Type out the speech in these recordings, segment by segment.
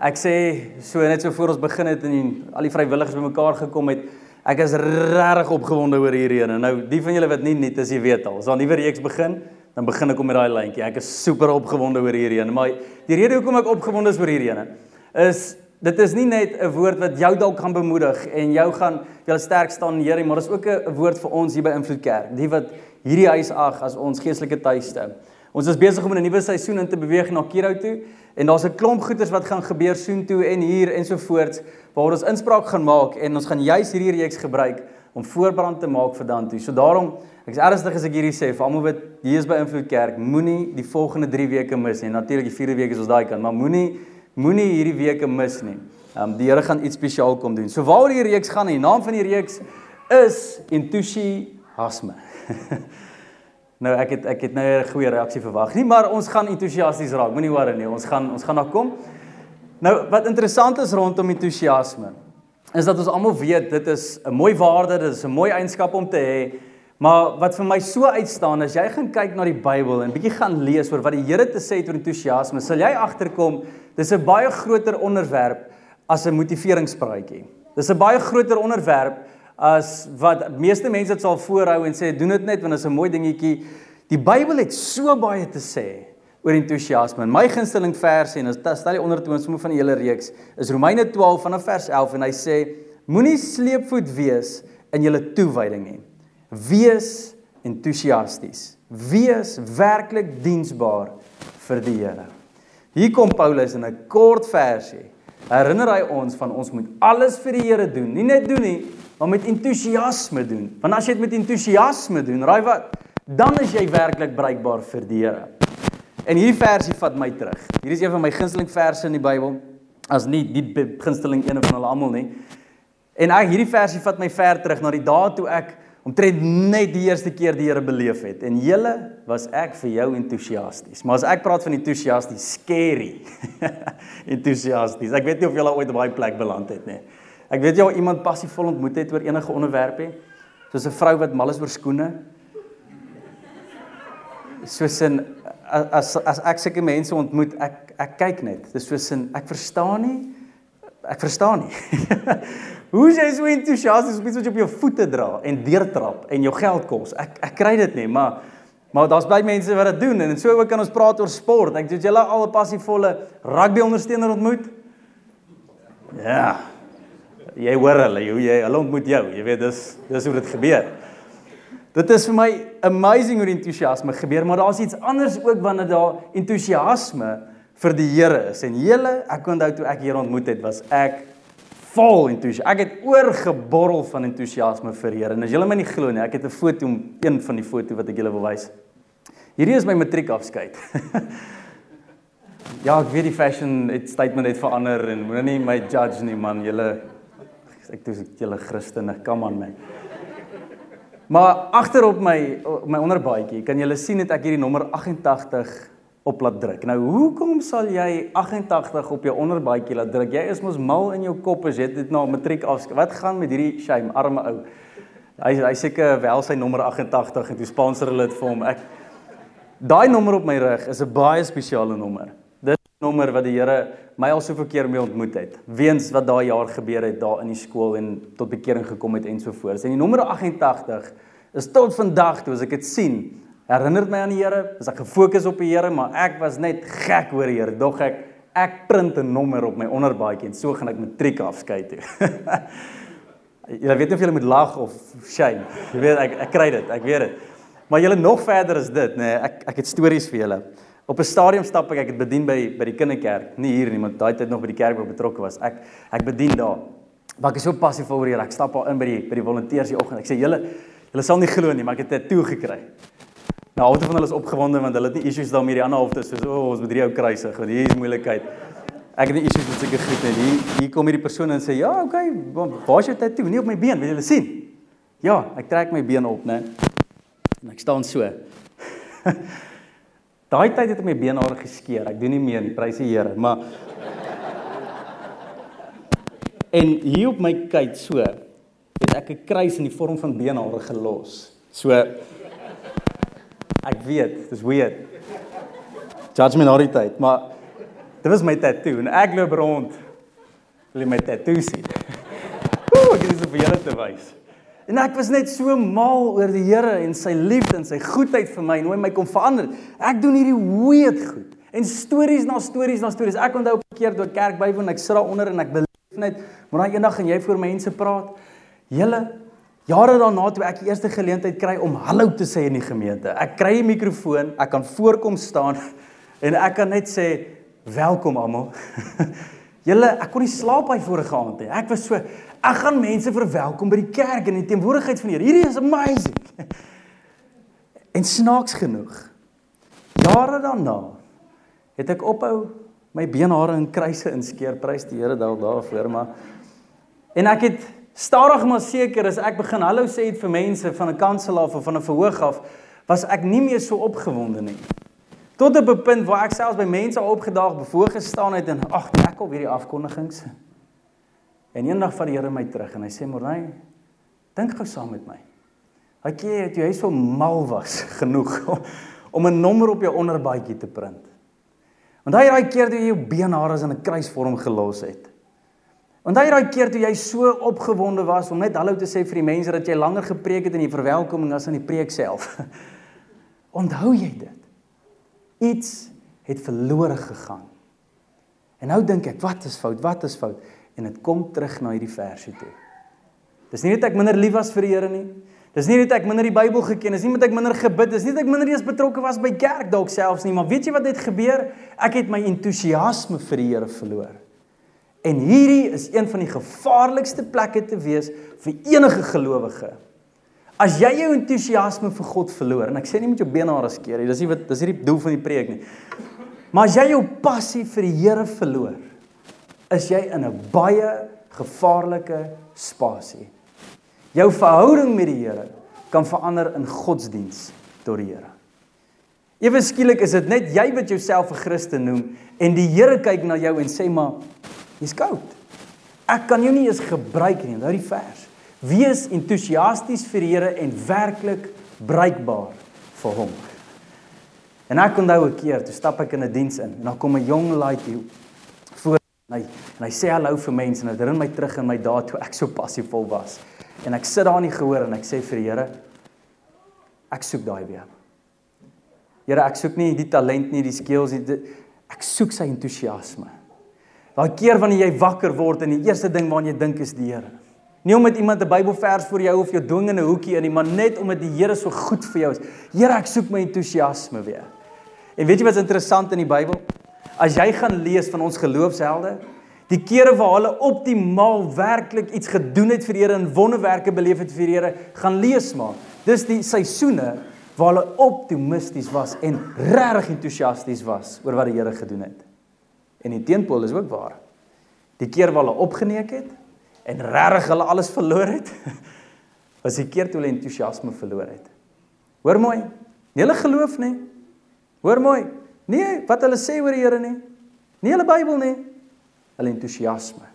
Ek sê so net so voor ons begin het en al die vrywilligers bymekaar gekom het, ek is regtig opgewonde oor hierdie een. Nou, die van julle wat nie net as jy weet al, as daar 'n nuwe reeks begin, dan begin ek om met daai lyntjie. Ek is super opgewonde oor hierdie een, maar die rede hoekom ek opgewonde is oor hierdie een is dit is nie net 'n woord wat jou dalk gaan bemoedig en jou gaan jy sterk staan in Here, maar dit is ook 'n woord vir ons hier by Invloed Kerk, die wat hierdie huis ag as ons geestelike tuiste. Ons is besig om 'n nuwe seisoen in te beweeg na Kiro toe en daar's 'n klomp goeders wat gaan gebeur soontoe en hier en so voort waar ons inspraak gaan maak en ons gaan juis hierdie reeks gebruik om voorbrand te maak vir dan toe. So daarom ek is ernstig as ek hierdie sê vir almal wat hier is by Invloed Kerk, moenie die volgende 3 weke mis nie. Natuurlik die 4de week is ons daai kant, maar moenie moenie hierdie weke mis nie. Um, die Here gaan iets spesiaal kom doen. So waaroor die reeks gaan, die naam van die reeks is entoesiasme. Nou ek het ek het nou 'n goeie reaksie verwag nie, maar ons gaan entoesiasties raak. Moenie worry nie. Ons gaan ons gaan daar kom. Nou wat interessant is rondom entoesiasme is dat ons almal weet dit is 'n mooi waarde, dit is 'n mooi eienskap om te hê. Maar wat vir my so uitstaan as jy gaan kyk na die Bybel en bietjie gaan lees oor wat die Here te sê het oor entoesiasme, sal jy agterkom dis 'n baie groter onderwerp as 'n motiveringspraatjie. Dis 'n baie groter onderwerp as wat meeste mense dit sal voorhou en sê doen dit net want dit is 'n mooi dingetjie. Die Bybel het so baie te sê oor entoesiasme. My gunsteling vers en as stel die ondertoon sommer van die hele reeks is Romeine 12 vanaf vers 11 en hy sê moenie sleepvoet wees in julle toewyding nie. Wees entoesiasties. Wees werklik diensbaar vir die Here. Hier kom Paulus in 'n kort versie. Herinner hy ons van ons moet alles vir die Here doen. Nie net doen nie, maar met entoesiasme doen. Want as jy dit met entoesiasme doen, raai wat? Dan is jy werklik bruikbaar vir die Here. En hierdie versie vat my terug. Hier is een van my gunsteling verse in die Bybel. As nie die gunsteling een van hulle almal nie. En ek hierdie versie vat my ver terug na die dae toe ek omtrent net die eerste keer die Here beleef het. En julle was ek vir jou entoesiasties. Maar as ek praat van entoesiasties, scary. entoesiasties. Ek weet nie of julle ooit op daai plek beland het nie. Ek weet jy al iemand passievol ontmoet het oor enige onderwerp hè? Soos 'n vrou wat mal is oor skoene. Soos 'n as as ek sulke mense ontmoet, ek ek kyk net. Dis soos 'n ek verstaan nie. Ek verstaan nie. Hoe jy so entoesiasties op iets wat jy op jou voete dra en deurtrap en jou geld kos. Ek ek kry dit nie, maar maar daar's baie mense wat dit doen en so ook kan ons praat oor sport. Ek het julle al 'n passievolle rugby ondersteuner ontmoet? Ja jy hoor hulle, jy, jy hulle ontmoet jou. Jy weet dis dis hoe dit gebeur. Dit is vir my amazing hoe entoesiasme gebeur, maar daar's iets anders ook wanneer daar entoesiasme vir die Here is. En julle, ek onthou toe ek hier ontmoet het, was ek vol entoesiasme. Ek het oorgeborrel van entoesiasme vir die Here. En as julle my nie glo nie, ek het 'n foto, een van die foto wat ek julle wil wys. Hierdie is my matriekafskeid. ja, ek weet die fashion het statement het verander en moenie my judge nie man, julle ek toe julle Christene, kom aan my. Maar agter op my my onderbaadjie kan julle sien het ek hierdie nommer 88 op laat druk. Nou hoekom sal jy 88 op jou onderbaadjie laat druk? Jy is mos mal in jou kop as jy dit na matriek af. Wat gaan met hierdie shame arme ou? Hy hy seker wel sy nommer 88 en toe sponsor hulle dit vir hom. Ek daai nommer op my rug is 'n baie spesiale nommer nommer wat die Here my al soveel keer mee ontmoet het. Weens wat daai jaar gebeur het daar in die skool en tot bekering gekom het en so voort. En die nommer 88 is tot vandag toe as ek dit sien, herinner my aan die Here. As ek gefokus op die Here, maar ek was net gek oor die Here. Dog ek ek print 'n nommer op my onderbaadjie en so gaan ek matriek afskei toe. Jy weet nie of jy moet lag of shame. Jy weet ek ek kry dit, ek weet dit. Maar lê nog verder as dit, nê. Nee, ek ek het stories vir julle. Op 'n stadium stap ek, ek het bedien by by die kinderkerk, nie hier nie, maar daai tyd nog by die kerk waar betrokke was. Ek ek bedien daar. Maar ek is so passief oor hier. Ek stap al in by die by die volonteërs die oggend. Ek sê julle julle sal nie glo nie, maar ek het dit toe gekry. Nou halfte van hulle is opgewonde want hulle het nie issues daarmee die ander halfte soos o, oh, ons moet hierdie ou kruisig want hier is moeilikheid. Ek het nie issues met sulke goed nie. Hier hier kom hierdie persoon en sê, "Ja, okay, waar is jou tatoe? Nie op my been, wil julle sien?" Ja, ek trek my been op, né? En ek staan so. Daai tyd het my beenhare geskeur. Ek doen nie meer nie, prys die Here, maar En hier op my kyk so, het ek 'n kruis in die vorm van beenhare gelos. So ek weet, dis weird. Judge me na die tyd, maar dit was my tattoo en ek loop rond wil my tattoo sien. Ooh, ek is op Here te wys. En ek was net so mal oor die Here en sy liefde en sy goedheid vir my en hoe hy my kom verander. Ek doen hierdie weird goed. En stories na stories na stories. Ek onthou op 'n keer toe kerk bywoon, ek sit daar onder en ek beleef net, maar daai eendag gaan jy voor mense praat. Julle jare daarna toe ek die eerste geleentheid kry om hallo te sê in die gemeente. Ek kry 'n mikrofoon, ek kan voorkom staan en ek kan net sê welkom almal. Julle, ek kon nie slaap by vorige aand nie. Ek was so ek gaan mense verwelkom by die kerk in die teenwoordigheid van die Here. Hierdie is amazing. En snaaks genoeg, jare daarna het ek ophou my beenhare in kruise inskeer, prys die Here daar daarvoor, maar en ek het stadig maar seker as ek begin hallo sê het vir mense van 'n kansel af of van 'n verhoog af, was ek nie meer so opgewonde nie. Tot 'n punt waar ek selfs by mense opgedaag bevoor gestaan het en ag, ek al weer die afkondigings. En eendag vat die Here my terug en hy sê Morney, dink gou saam met my. Hy keer toe hy so mal was genoeg om 'n nommer op jou onderbaadjie te print. Want hy daai keer toe jy jou beenhare in 'n kruisvorm gelos het. Want hy daai keer toe jy so opgewonde was om net hallo te sê vir die mense dat jy langer gepreek het in die verwelkoming as in die preek self. Onthou jy dit? Iets het verlore gegaan. En nou dink ek, wat is fout? Wat is fout? En dit kom terug na hierdie verse toe. Dis nie net ek minder lief was vir die Here nie. Dis nie net ek minder die Bybel geken, dis nie net ek minder gebid, dis nie net ek minder eens betrokke was by kerk dalk selfs nie, maar weet jy wat het gebeur? Ek het my entoesiasme vir die Here verloor. En hierdie is een van die gevaarlikste plekke te wees vir enige gelowige. As jy jou entoesiasme vir God verloor, en ek sê nie met jou benare skeer nie, dis nie wat dis nie die doel van die preek nie. Maar as jy jou passie vir die Here verloor, is jy in 'n baie gevaarlike spasie. Jou verhouding met die Here kan verander in godsdiens tot die Here. Ewe skielik is dit net jy wat jouself 'n Christen noem en die Here kyk na jou en sê maar jy's koud. Ek kan jou nie eens gebruik nie. Nou die vers. Wees entoesiasties vir die Here en werklik bruikbaar vir hom. En ek onthou 'n keer, toe stap ek in 'n diens in en dan kom 'n jong laaitjie voor en hy en hy sê hallo vir mense en dit herinner my terug in my dae toe ek so passievol was. En ek sit daar in die gehoor en ek sê vir die Here ek soek daai weer. Here, ek soek nie die talent nie, die skills nie, ek soek sy entoesiasme. Daai keer wanneer jy wakker word en die eerste ding waaraan jy dink is die Here. Nie omdat iemand 'n Bybelvers vir jou of jou dwing in 'n hoekie in nie, maar net omdat die Here so goed vir jou is. Here, ek soek my entoesiasme weer. En weet jy wat's interessant in die Bybel? As jy gaan lees van ons geloofshelde, die kere waar hulle optimaal werklik iets gedoen het vir die Here en wonderwerke beleef het vir die Here, gaan lees maar. Dis die seisoene waar hulle optimisties was en regtig entoesiasties was oor wat die Here gedoen het. En die teenpool is ook waar. Die keer waar hulle opgeneek het en regtig hulle alles verloor het, was die keer toe hulle entoesiasme verloor het. Hoor mooi. Nie hulle geloof nie. Hoor mooi. Nee, wat hulle sê oor die Here nie. Nie hulle Bybel nie. Hulle entoesiasme.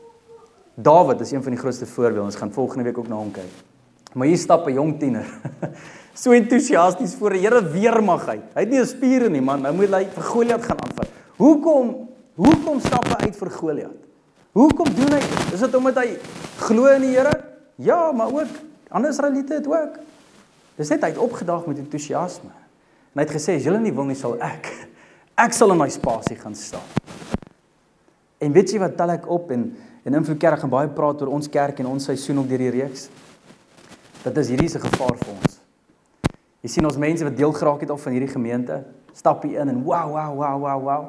Dawid is een van die grootste voorbeelde. Ons gaan volgende week ook na hom kyk. Maar hier stap 'n jong tiener. so entoesiasties voor die Here weermag uit. Hy het nie 'n spiere nie, man. Nou moet hy vir Goliat gaan aanvat. Hoekom? Hoekom stap hy uit vir Goliat? Hoekom doen hy dit? Is dit omdat hy glo in die Here? Ja, maar ook ander Israeliete het ook. Dis net hy het opgedaag met entoesiasme. En hy het gesê as julle nie wil nie sal ek ek sal in my spasie gaan staan. En weet jy wat tel ek op en en Invloed Kerk gaan baie praat oor ons kerk en ons seisoen op deur die reeks. Dit is hierdie se gevaar vir ons. Jy sien ons mense wat deel geraak het of van hierdie gemeente, stap hier in en wow wow wow wow wow.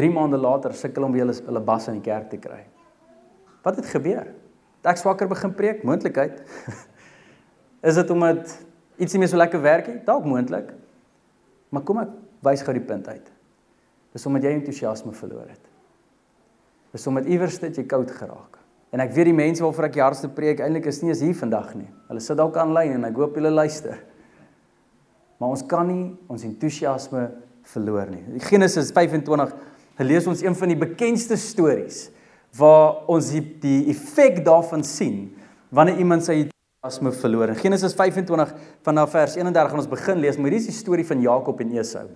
3 maande later sukkel om weer hulle hulle bas in die kerk te kry. Wat het gebeur? Het ek swakker begin preek? Moontlikheid. is dit omdat iets nie meer so lekker werk nie? Dalk moontlik. Maar kom ek wys gou die punt uit. Dis omdat jy entoesiasme verloor het. is om met iewers dit jy koud geraak. En ek weet die mense waarvoor ek die hardste preek eintlik is nie eens hier vandag nie. Hulle sit dalk aanlyn en ek hoop julle luister. Maar ons kan nie ons entoesiasme verloor nie. Genesis 25 lees ons een van die bekendste stories waar ons die, die effek daarvan sien wanneer iemand sy entoesiasme verloor. In Genesis 25 vanaf vers 31 gaan ons begin lees, maar hier is die storie van Jakob en Esau.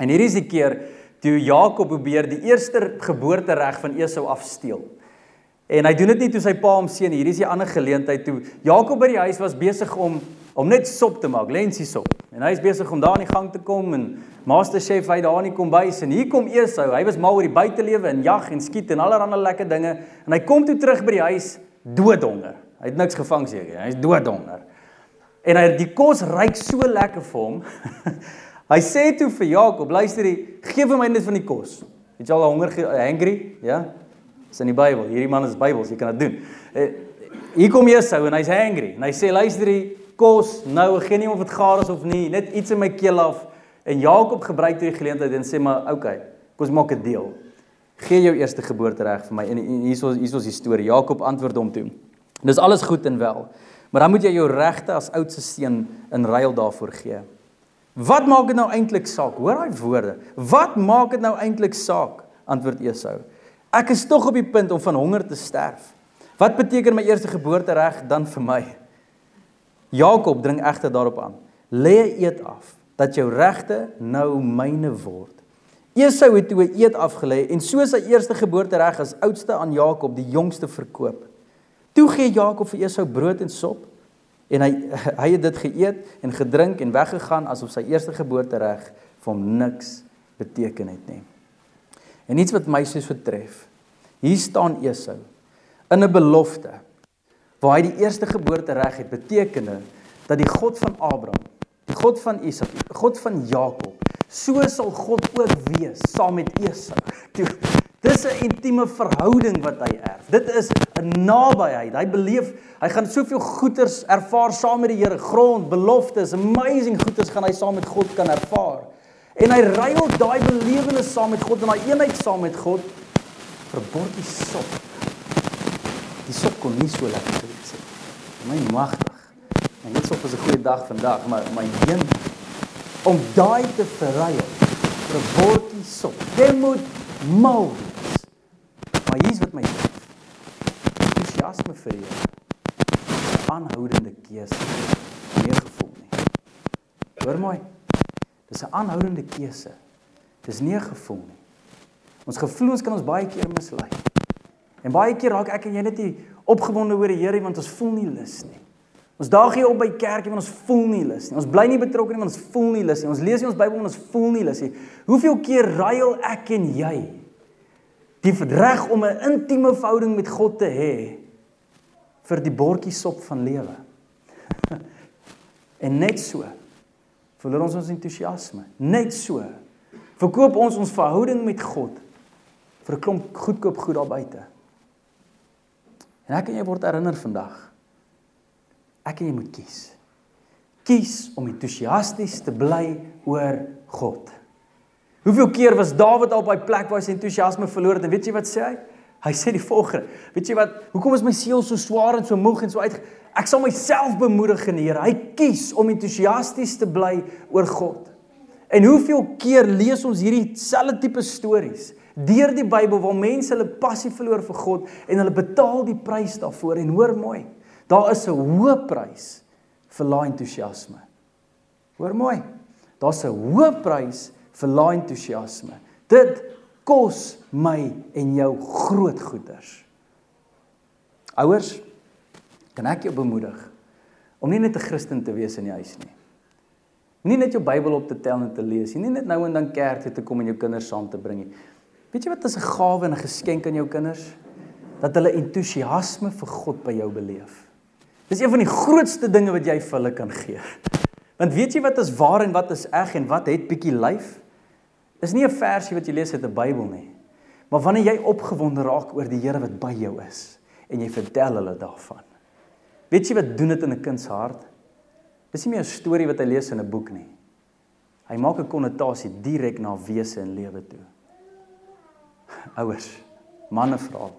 En hier is die keer toe Jakob probeer die eerste geboortereg van Esau afsteel. En hy doen dit nie toe sy pa hom seën nie. Hier is die ander geleentheid toe Jakob by die huis was besig om om net sop te maak, lensie sop. En hy is besig om daar in die gang te kom en Master Chef hy daar in die kombuis en hier kom Esau. Hy was mal oor die buitelewe en jag en skiet en allerlei lekker dinge en hy kom toe terug by die huis doodhonger. Hy het niks gevang seker. Hy's doodhonger. En hy die kos ryk so lekker vir hom. hy sê toe vir Jakob, luister, gee vir my net van die kos. Het jy al honger hungry? Ja. Dis in die Bybel. Hierdie man is Bybels, jy kan dit doen. Eh, hier kom Esau en hy's hungry en hy sê luister, kos nou, gee nie of dit gaar is of nie, net iets in my keel af. En Jakob gebruik hierdie geleentheid en sê maar, okay, kom ons maak 'n deel. Gee jou eerste geboortereg vir my. En hierso hierso is die storie. Jakob antwoord hom toe. Dis alles goed en wel. Maar dan moet jy jou regte as oudste seun in ruil daarvoor gee. Wat maak dit nou eintlik saak? Hoor daai woorde. Wat maak dit nou eintlik saak? Antwoord Esau. Ek is tog op die punt om van honger te sterf. Wat beteken my eerste geboortereg dan vir my? Jakob dring egter daarop aan: "Lê 'n eed af dat jou regte nou myne word." Esau het toe 'n eed afgelê en so sy eerste geboortereg as oudste aan Jakob die jongste verkoop. Toe gee Jakob vir Esau brood en sop en hy hy het dit geëet en gedrink en weggegaan asof sy eerste geboortereg vir hom niks beteken het nie. En iets wat my so vertref. Hier staan Esau in 'n belofte waar hy die eerste geboortereg het, beteken dat die God van Abraham, die God van Isak, die God van Jakob, so sal God ook wees saam met Esau. Dis 'n intieme verhouding wat hy erf. Dit is 'n nabyheid. Hy beleef, hy gaan soveel goeders ervaar saam met die Here, grond, beloftes, amazing goeders gaan hy saam met God kan ervaar. En hy ruil daai belewenis saam met God en daai eenheid saam met God vir bordjie sop. Die sop kon nie so lekker wees nie. My magtig. En dit sop is 'n goeie dag vandag, maar my een om daai te verruil vir 'n bordjie sop. Dit moet mal wees. Maar hier's wat my entoesiasme vir jou. Aanhoudende keuse. Nie gevoel nie. Hoor mooi. Dis 'n aanhoudende keuse. Dis nie 'n gevoel nie. Ons gevoelens kan ons baie keer mislei. En baie keer raak ek en jy net nie opgewonde oor die Here want ons voel nie lus nie. Ons daag hier op by kerk en ons voel nie lus nie. Ons bly nie betrokke nie want ons voel nie lus nie. Ons lees nie ons Bybel want ons voel nie lus nie. Hoeveel keer ruil ek en jy die reg om 'n intieme verhouding met God te hê vir die bordjie sop van lewe? en net so verloor ons ons entoesiasme. Net so verkoop ons ons verhouding met God vir 'n klomp goedkoop goed daar buite. En ek en jy word herinner vandag. Ek en jy moet kies. Kies om entoesiasties te bly oor God. Hoeveel keer was Dawid op by plek waar hy sy entoesiasme verloor het en weet jy wat sê hy? Hy sê die volgende: Weet jy wat? Hoekom is my siel so swaar en so moeg en so uit Ek sal myself bemoedig in die Here. Hy kies om entoesiasties te bly oor God. En hoeveel keer lees ons hierdie selfde tipe stories deur die Bybel waar mense hulle passie verloor vir God en hulle betaal die prys daarvoor en hoor mooi. Daar is 'n hoë prys vir lae entoesiasme. Hoor mooi. Daar's 'n hoë prys vir lae entoesiasme. Dit kos my en jou groot goeders. Ouers, kan ek jou bemoedig om nie net 'n Christen te wees in die huis nie. Nie net jou Bybel op te tel en te lees nie, nie net nou en dan kerk toe te kom en jou kinders saam te bring nie. Weet jy wat is 'n gawe en 'n geskenk aan jou kinders? Dat hulle entoesiasme vir God by jou beleef. Dis een van die grootste dinge wat jy vir hulle kan gee. Want weet jy wat is waar en wat is eg en wat het bietjie lyf? Is nie 'n versie wat jy lees uit 'n Bybel nie. Maar wanneer jy opgewonde raak oor die Here wat by jou is en jy vertel hulle daarvan. Weet jy wat doen dit in 'n kind se hart? Dis nie meer 'n storie wat hy lees in 'n boek nie. Hy maak 'n konnotasie direk na wese en lewe toe. Ouers, manne vra.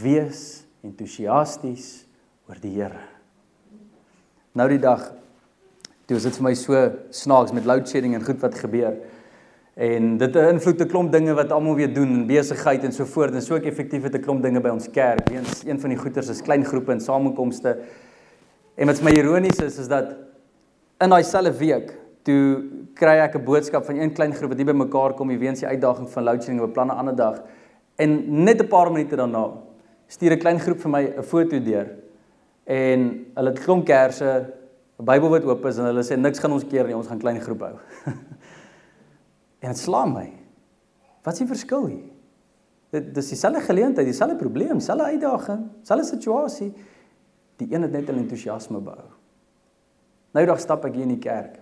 Wees entoesiasties oor die Here. Nou die dag toe is dit vir my so snaaks met load shedding en goed wat gebeur. En dit beïnvloed 'n klomp dinge wat almal weer doen en besigheid en so voort en so ek effektief het 'n klomp dinge by ons kerk. Weens een van die goeters is klein groepe en samekomste. En wat my ironies is is dat in daai selfde week toe kry ek 'n boodskap van een klein groep wat nie by mekaar kom nie weens die uitdaging van load shedding op 'n plan 'n ander dag. En net 'n paar minute daarna stuur 'n klein groep vir my 'n foto deur. En hulle het klomp kersse, 'n Bybel wat oop is en hulle sê niks gaan ons keer nie, ons gaan klein groep hou. en dit slaam my. Wat is die verskil hier? Dit dis dieselfde geleentheid, dieselfde probleem, dieselfde uitdaging, dieselfde situasie. Die een het net 'n entoesiasme behou. Nou dag stap ek hier in die kerk.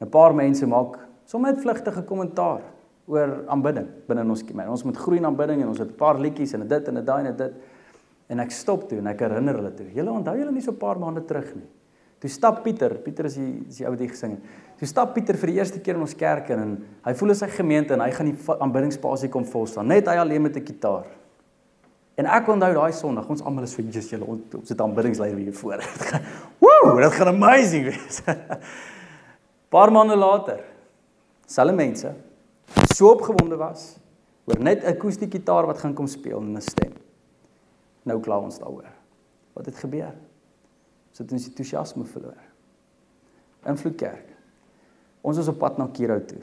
'n Paar mense maak sommer net vlugtige kommentaar oor aanbidding binne ons gemeenskap. Ons moet groei in aanbidding en ons het 'n paar liedjies en dit en daai en dit. En ek stop toe en ek herinner hulle toe. Julle onthou julle nie so 'n paar maande terug nie. Toe stap Pieter, Pieter is die is die ou wat hier gesing het. Toe stap Pieter vir die eerste keer in ons kerk in en hy voel in sy gemeente en hy gaan die aanbiddingspasie kom vol staan. Net hy alleen met 'n gitaar. En ek onthou daai Sondag, ons almal is so Jesus julle ons het aanbiddingsleier hier voor. Woew, dit gaan amazing wees. Paar maande later, selfe mense so opgewonde was oor net 'n akoestiese gitaar wat gaan kom speel en 'n stem. Nou kla ons daaroor. Wat het gebeur? Ons het ons entoesiasme verloor. Invloed kerk. Ons is op pad na Kiro toe.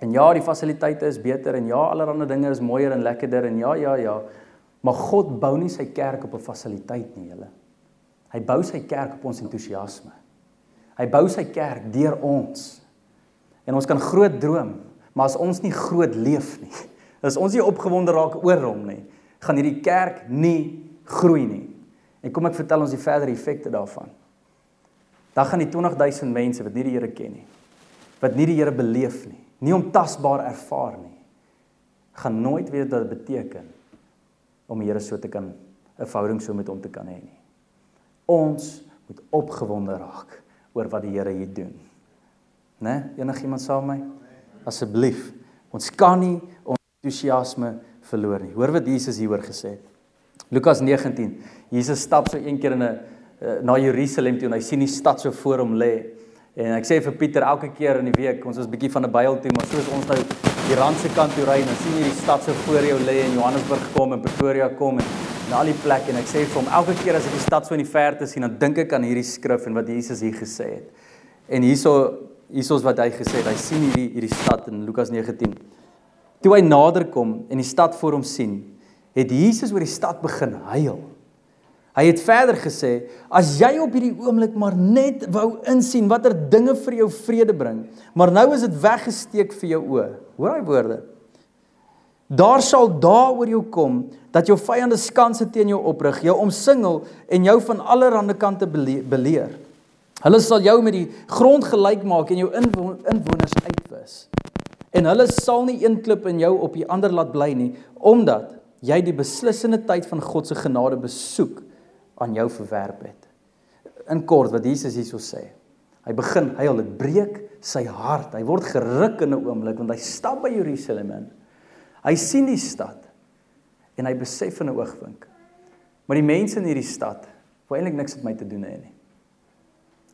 En ja, die fasiliteite is beter en ja, allerlei dinge is mooier en lekkerder en ja, ja, ja. Maar God bou nie sy kerk op 'n fasiliteit nie, julle. Hy bou sy kerk op ons entoesiasme. Hy bou sy kerk deur ons. En ons kan groot droom, Maar as ons nie groot leef nie, as ons nie opgewonde raak oor hom nie, gaan hierdie kerk nie groei nie. En kom ek vertel ons die verdere effekte daarvan. Dan gaan die 20000 mense wat nie die Here ken nie, wat nie die Here beleef nie, nie hom tasbaar ervaar nie, gaan nooit weet wat dit beteken om die Here so te kan 'n verhouding so met hom te kan hê nie. Ons moet opgewonde raak oor wat die Here hier doen. Né? Enigiemand saam met my? asseblief. Ons kan nie ons entoesiasme verloor nie. Hoor wat Jesus hieroor gesê het. Lukas 19. Jesus stap so een keer in 'n eh, na Jerusalem toe en hy sien die stad so voor hom lê. En ek sê vir Pieter elke keer in die week, ons is bietjie van 'n byl toe, maar soos ons nou die randse kant toe ry en dan sien jy die stad so voor jou lê en Johannesburg kom en Pretoria kom en die plekke en ek sê vir hom elke keer as ek die stad so in die verte sien, dan dink ek aan hierdie skrif en wat Jesus hier gesê het. En hierso hiersoos wat hy gesê het, hy sien hierdie hierdie stad in Lukas 19. Toe hy nader kom en die stad voor hom sien, het Jesus oor die stad begin huil. Hy het verder gesê: "As jy op hierdie oomblik maar net wou insien watter dinge vir jou vrede bring, maar nou is dit weggesteek vir jou oë." Hoor daai woorde. Daar sal daaroor jou kom dat jou vyande skanse teen jou oprig, jou omsingel en jou van allerlei kante beleer. Hulle sal jou met die grond gelyk maak en jou inwoners uitwis. En hulle sal nie een klip in jou op die ander laat bly nie, omdat jy die beslissende tyd van God se genade besoek aan jou verwerp het. In kort wat Jesus hierso sê. Hy begin huil, dit breek sy hart. Hy word geruk in 'n oomblik want hy stap by Jerusalem in. Hy sien die stad en hy besef in 'n oogwink. Maar die mense in hierdie stad wou eintlik niks met my te doen hê nie.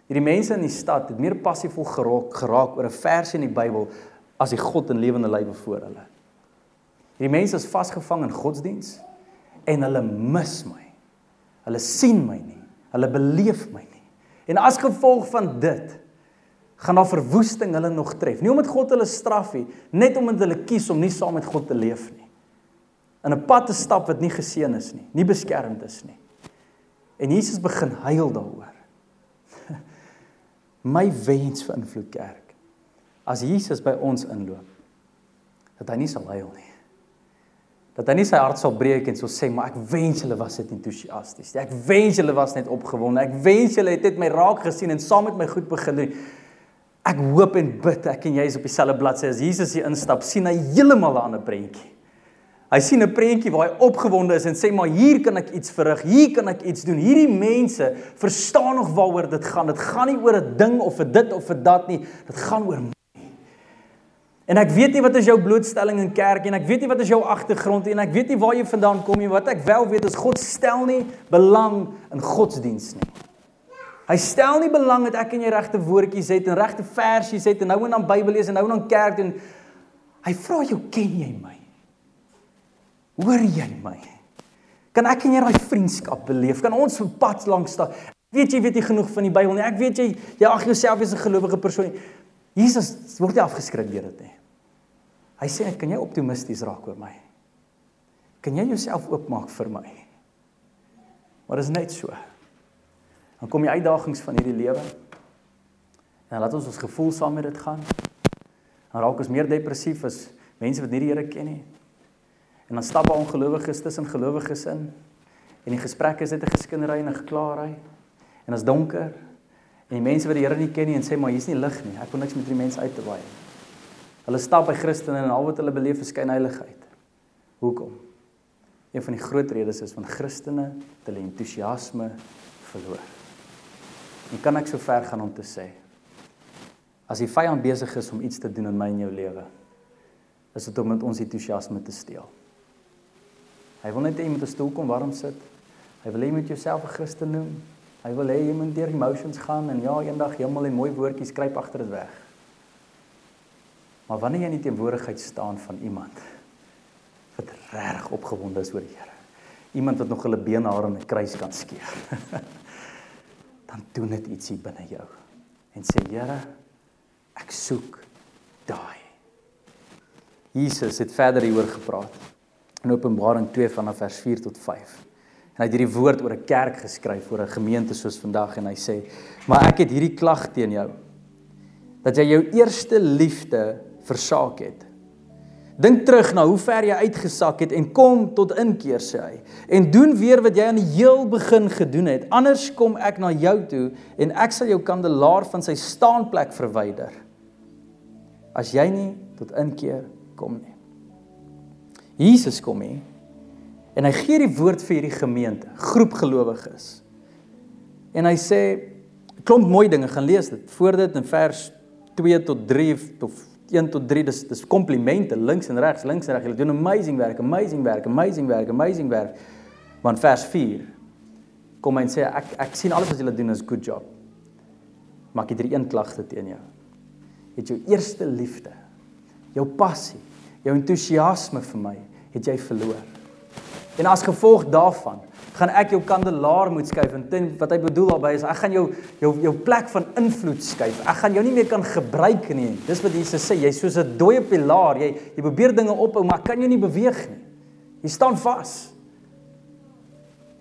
Hierdie mense in die stad het meer passievol geraak geraak oor 'n vers in die Bybel as die God in lewende lywe voor hulle. Hierdie mense is vasgevang in godsdiens en hulle mis my. Hulle sien my nie. Hulle beleef my nie. En as gevolg van dit gaan daar verwoesting hulle nog tref. Nie omdat God hulle straf nie, net omdat hulle kies om nie saam met God te leef nie. In 'n pad te stap wat nie geseën is nie, nie beskermd is nie. En Jesus begin huil daaroor my wens vir invloed kerk as Jesus by ons inloop dat hy nie sal huil nie dat hy nie sy hart sal breek en sal sê maar ek wens julle was net entoesiasties ek wens julle was net opgewonde ek wens julle het net my raak gesien en saam met my goed begin doen ek hoop en bid ek en jy is op dieselfde bladsy as Jesus hier instap sien hy heeltemal 'n ander prentjie Hy sien 'n prentjie waar hy opgewonde is en sê maar hier kan ek iets verrig, hier kan ek iets doen. Hierdie mense verstaan nog waaroor dit gaan. Dit gaan nie oor 'n ding of vir dit of vir dat nie. Dit gaan oor my. En ek weet nie wat is jou blootstelling in kerk en ek weet nie wat is jou agtergrond en ek weet nie waar jy vandaan kom nie. Wat ek wel weet is God stel nie belang in godsdiens nie. Hy stel nie belang dat ek en jy regte woordjies het en regte versies het en nou en dan Bybel lees en nou en dan kerk doen. Hy vra jou, ken jy my? Hoor jy my? Kan ek en jy daai vriendskap beleef? Kan ons op pad langs staan? Weet jy weet jy genoeg van die Bybel nie? Ek weet jy jy ag jouself as 'n gelowige persoon. Jesus word nie afgeskrik deur dit nie. Hy sê, "Kan jy optimisties raak oor my? Kan jy jouself oopmaak vir my?" Maar dit is net so. Dan kom die uitdagings van hierdie lewe. En laat ons ons gevoel saam met dit gaan. Dan raak ons meer depressief as mense wat nie die Here ken nie. En dan stap 'n ongelowiges tussen gelowiges in. En die gesprekke is net 'n geskindery en 'n geklaarry. En as donker en die mense wat die Here nie ken nie en sê maar hier's nie lig nie. Ek kon niks met hierdie mense uit te nie. Hulle stap by Christene en al wat hulle beleef is skynheiligheid. Hoekom? Een van die groot redes is van Christene hulle entoesiasme verloor. En kan ek so ver gaan om te sê as die vyand besig is om iets te doen in my en jou lewe, is dit om met ons entoesiasme te steel. Hy wil net hê jy moet 'n stoel kom warm sit. Hy wil hê jy moet jouself 'n Christen noem. Hy wil hê jy moet deur emotions gaan en ja, eendag hemel en mooi woordjies skryp agter dit weg. Maar wanneer jy in die teenwoordigheid staan van iemand wat regtig opgewonde is oor die Here, iemand wat nog hulle beenhare in 'n kruis kan skeer, dan doen dit ietsie binne jou en sê Here, ek soek daai. Jesus het verder hieroor gepraat in Openbaring 2 vanaf vers 4 tot 5. En hy het hierdie woord oor 'n kerk geskryf, oor 'n gemeente soos vandag en hy sê: "Maar ek het hierdie klag teen jou dat jy jou eerste liefde versaak het. Dink terug na hoe ver jy uitgesak het en kom tot inkeer sê hy. En doen weer wat jy aan die heel begin gedoen het. Anders kom ek na jou toe en ek sal jou kandelaar van sy staanplek verwyder. As jy nie tot inkeer kom nie. Jesus kom hier en hy gee die woord vir hierdie gemeente groep gelowiges. En hy sê klomp mooi dinge gaan lees dit. Voor dit in vers 2 tot 3 of 1 tot 3 dis dis komplimente links en regs links en reg julle doen amazing werk amazing werk amazing werk amazing werk. Want vers 4 kom hy en sê ek ek sien alles wat julle doen is good job. Maar ek het hier een klagte teen jou. Het jou eerste liefde jou passie jou entoesiasme vir my het jy verloor. En as gevolg daarvan gaan ek jou kandelaar moet skuif en ten, wat hy bedoel daarby is ek gaan jou jou jou plek van invloed skuif. Ek gaan jou nie meer kan gebruik nie. Dis wat Jesus sê, jy's soos 'n dooie pilaar. Jy jy probeer dinge ophou, maar kan jou nie beweeg nie. Jy staan vas.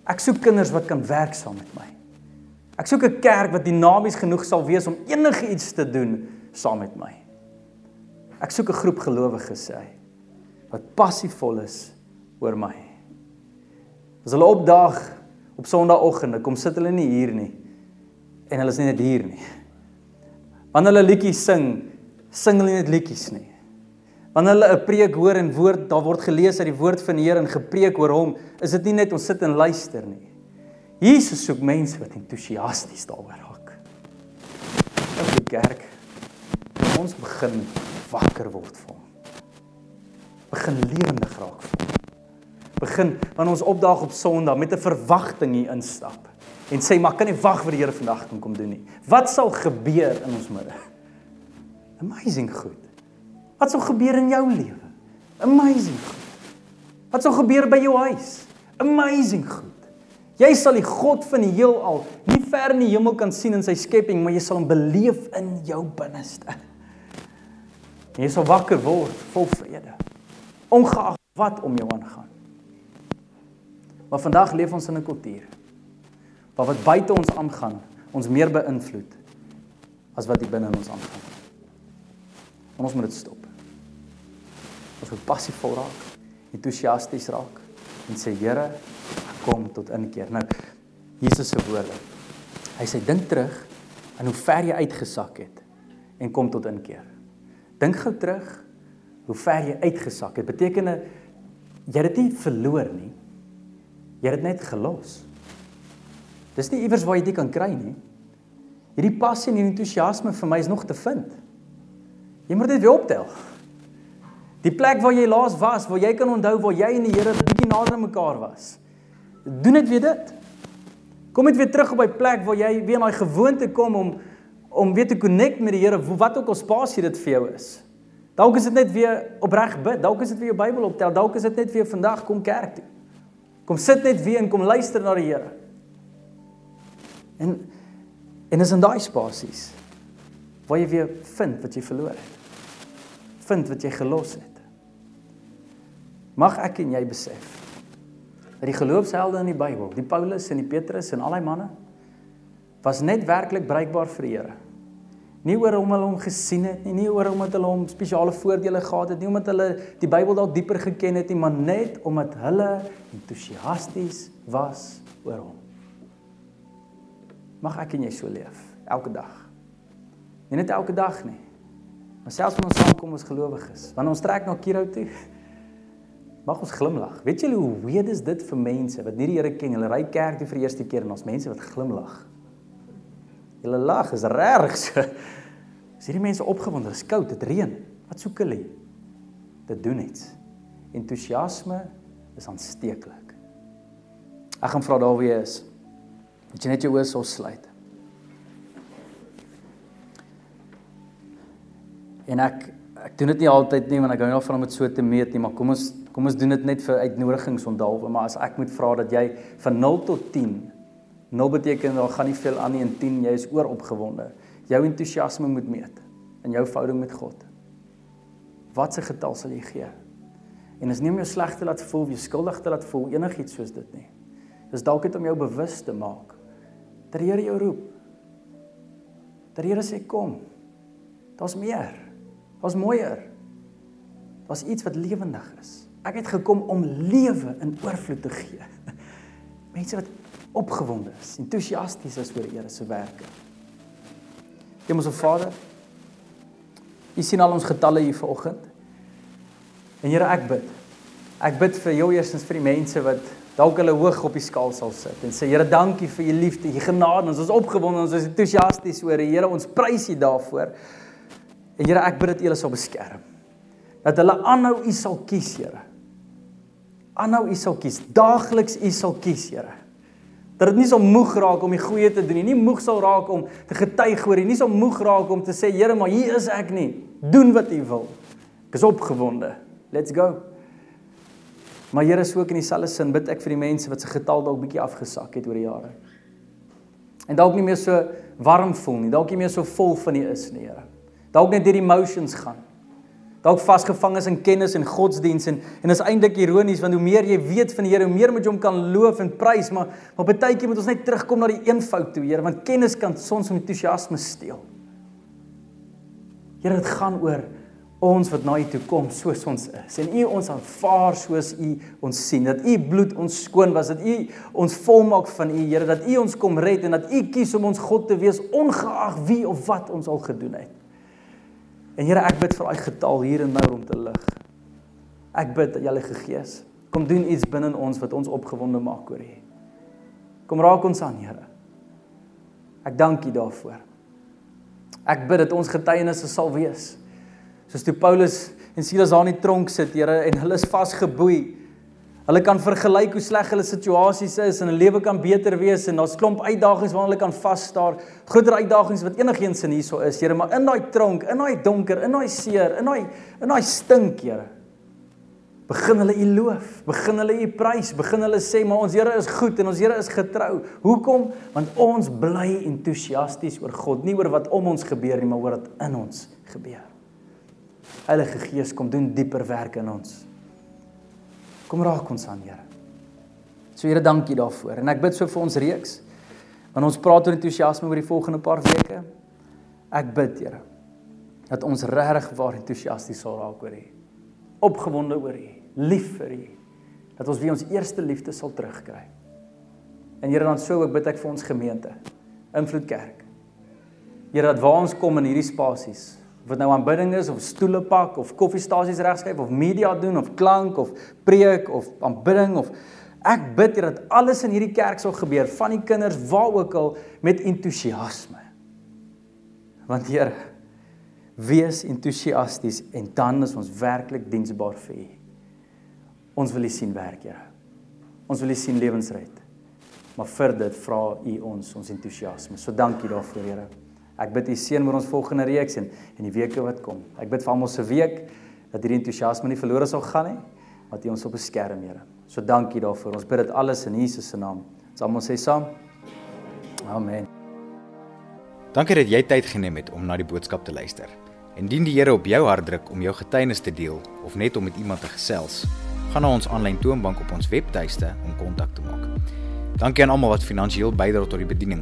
Ek soek kinders wat kan werk saam met my. Ek soek 'n kerk wat dinamies genoeg sal wees om enige iets te doen saam met my. Ek soek 'n groep gelowiges sê wat passievol is oor my. As hulle opdaag op Sondagoggend, kom sit hulle nie hier nie. En hulle is nie net hier nie. Wanneer hulle liedjies sing, sing hulle nie net liedjies nie. Wanneer hulle 'n preek hoor en woord, daar word gelees uit die woord van die Here en gepreek oor hom, is dit nie net ons sit en luister nie. Jesus soek mense wat entoesiasties daaroor raak. In die kerk ons begin wakker word vir hom. Begin lewendig raak vir hom begin wanneer ons opdaag op Sondag met 'n verwagting hier instap en sê maar kan nie wag vir die Here vandag kan kom doen nie. Wat sal gebeur in ons midde? Amazing goed. Wat sal gebeur in jou lewe? Amazing goed. Wat sal gebeur by jou huis? Amazing goed. Jy sal die God van die heelal nie ver in die hemel kan sien in sy skepping, maar jy sal hom beleef in jou binneste. Jy sal wakker word vol vrede. Ongeag wat om jou aangaan. Maar vandag leef ons in 'n kultuur waar wat buite ons aangaan, ons meer beïnvloed as wat hier binne in ons aangaan. En ons moet dit stop. Ons moet passief raak, entoesiasties raak en sê Here, kom tot inkeer. Nou Jesus se woorde. Hy sê dink terug aan hoe ver jy uitgesak het en kom tot inkeer. Dink gou terug hoe ver jy uitgesak het. Beteken jy het dit nie verloor nie. Jy het dit net gelos. Dis nie iewers waar jy dit kan kry nie. Hierdie passie en entoesiasme vir my is nog te vind. Jy moet dit weer optel. Die plek waar jy laas was, waar jy kan onthou waar jy en die Here bietjie nader aan mekaar was. Doen dit weer dit. Kom net weer terug op by plek waar jy weer in daai gewoonte kom om om weer te connect met die Here, wat ook al spasie dit vir jou is. Dalk is dit net weer opreg bid, dalk is dit weer jou Bybel optel, dalk is dit net weer vandag kom kerk toe. Kom sit net weer en kom luister na die Here. En en is in daai spasies waar jy weer vind wat jy verloor het. Vind wat jy gelos het. Mag ek en jy besef dat die geloofshelde in die Bybel, die Paulus en die Petrus en al daai manne was net werklik bruikbaar vir die Here. Nie oor hom hulle hom gesien het nie, nie oor omdat hulle hom spesiale voordele gehad het nie, omdat hulle die Bybel dalk dieper geken het nie, maar net omdat hulle entoesiasties was oor hom. Mag ek en jy so leef elke dag. Nie net elke dag nie. Maar selfs wanneer ons saamkom as gelowiges, wanneer ons trek na Kiro toe, mag ons glimlag. Weet julle hoe weird is dit vir mense wat nie die Here ken, hulle ry kerk toe vir eerste keer en ons mense wat glimlag. Julle lag is reg so. Is hierdie mense opgewonde? Dit is koud, dit reën. Wat soek hulle? Dit doen iets. Entoesiasme is aansteeklik. Ek gaan vra daar wie is. Moet jy net jou oë so sluit. En ek ek doen dit nie altyd nie want ek hou nie van om dit so te meet nie, maar kom ons kom ons doen dit net vir uitnodigings onthaalwe, maar as ek moet vra dat jy van 0 tot 10 0 beteken daar gaan nie veel aan nie en 10 jy is ooropgewonde. Jou entoesiasme moet meet in jou verhouding met God. Watse getal sal jy gee? En is nie om jou sleg te laat voel, jou skuldig te laat voel enigiets soos dit nie. Dis dalk net om jou bewus te maak dat die Here jou roep. Dat die Here sê kom. Daar's meer. Daar's mooier. Daar's iets wat lewendig is. Ek het gekom om lewe in oorvloed te gee. Mense wat opgewonde is, entoesiasties is oor Here se werke. Hemelse Vader, U sien al ons getalle hier vanoggend. En Here, ek bid. Ek bid vir jou eerstens vir die mense wat dalk hulle hoog op die skaal sal sit en sê Here, dankie vir u liefde, u genade. Ons is opgewonde, ons is entoesiasties oor die Here. Ons prys u daarvoor. En Here, ek bid dat u hulle sal beskerm. Dat hulle aanhou u sal kies, Here. Aanhou u sal kies. Daagliks u sal kies, Here dat dit nie so moeg raak om die goeie te doen nie, nie moeg sal raak om te getuig oor nie, nie so moeg raak om te sê Here, maar hier is ek nie. Doen wat U wil. Ek is opgewonde. Let's go. Maar Here, so ook in dieselfde sin bid ek vir die mense wat se getal dalk bietjie afgesak het oor die jare. En dalk nie meer so warm voel nie, dalk nie meer so vol van U is nie, Here. Dalk net deur die emotions gaan dalk vasgevang is in kennis en godsdiens en en is eintlik ironies want hoe meer jy weet van die Here, hoe meer moet jy hom kan loof en prys, maar maar baie keer moet ons net terugkom na die eenvoud toe, Here, want kennis kan soms om entoesiasme steel. Here, dit gaan oor ons wat na U toe kom soos ons is en U ons aanvaar soos U ons sien dat U bloed ons skoon was dat U ons volmaak van U Here dat U ons kom red en dat U kies om ons God te wees ongeag wie of wat ons al gedoen het. En Here, ek bid vir daai getal hier en nou om te lig. Ek bid dat Heilige Gees kom doen iets binne ons wat ons opgewonde maak oor U. Kom raak ons aan, Here. Ek dank U daarvoor. Ek bid dat ons getuienisse sal wees. Soos toe Paulus en Silas daar in die tronk sit, Here, en hulle is vasgeboei. Hulle kan vergelyk hoe sleg hulle situasies is en 'n lewe kan beter wees en daar's klomp uitdagings waarna hulle kan vas staar. Groter uitdagings wat enigiets in hierso is, Here, maar in daai tronk, in daai donker, in daai seer, in daai in daai stink, Here. Begin hulle U loof, begin hulle U prys, begin hulle sê maar ons Here is goed en ons Here is getrou. Hoekom? Want ons bly entoesiasties oor God, nie oor wat om ons gebeur nie, maar oor wat in ons gebeur. Heilige Gees, kom doen dieper werk in ons. Kom raak ons aan, Here. So Here, dankie daarvoor. En ek bid so vir ons reeks. Want ons praat oor entoesiasme oor die volgende paar weke. Ek bid, Here, dat ons regtig waar entoesiasties sal raak oor U. Opgewonde oor U, lief vir U. Dat ons weer ons eerste liefde sal terugkry. En Here, dan so ook bid ek vir ons gemeente, Invloed Kerk. Here, dat waar ons kom in hierdie spasies, of dit nou aanbidding is of stoele pak of koffiestasies regskryf of media doen of klank of preek of aanbidding of ek bid hier dat alles in hierdie kerk sal gebeur van die kinders waar ook al met entoesiasme. Want Here, Wees entoesiasties en dan is ons werklik diensbaar vir U. Ons wil U sien werk, Here. Ons wil U sien lewensryk. Maar vir dit vra U ons ons entoesiasme. So dankie daarvoor, Here. Ek bid U seën oor ons volgende reeks en en die weke wat kom. Ek bid vir almal se week dat hierdie entoesiasme nie verlore sal gaan nie, maar dat U ons op beskerm, Here. So dankie daarvoor. Ons bid dit alles in Jesus se naam. Ons almal sê saam. Amen. Dankie dat jy tyd geneem het om na die boodskap te luister. Indien die Here op jou hart druk om jou getuienis te deel of net om met iemand te gesels, gaan na ons aanlyn toonbank op ons webtuiste om kontak te maak. Dankie aan almal wat finansiëel bydra tot die bediening.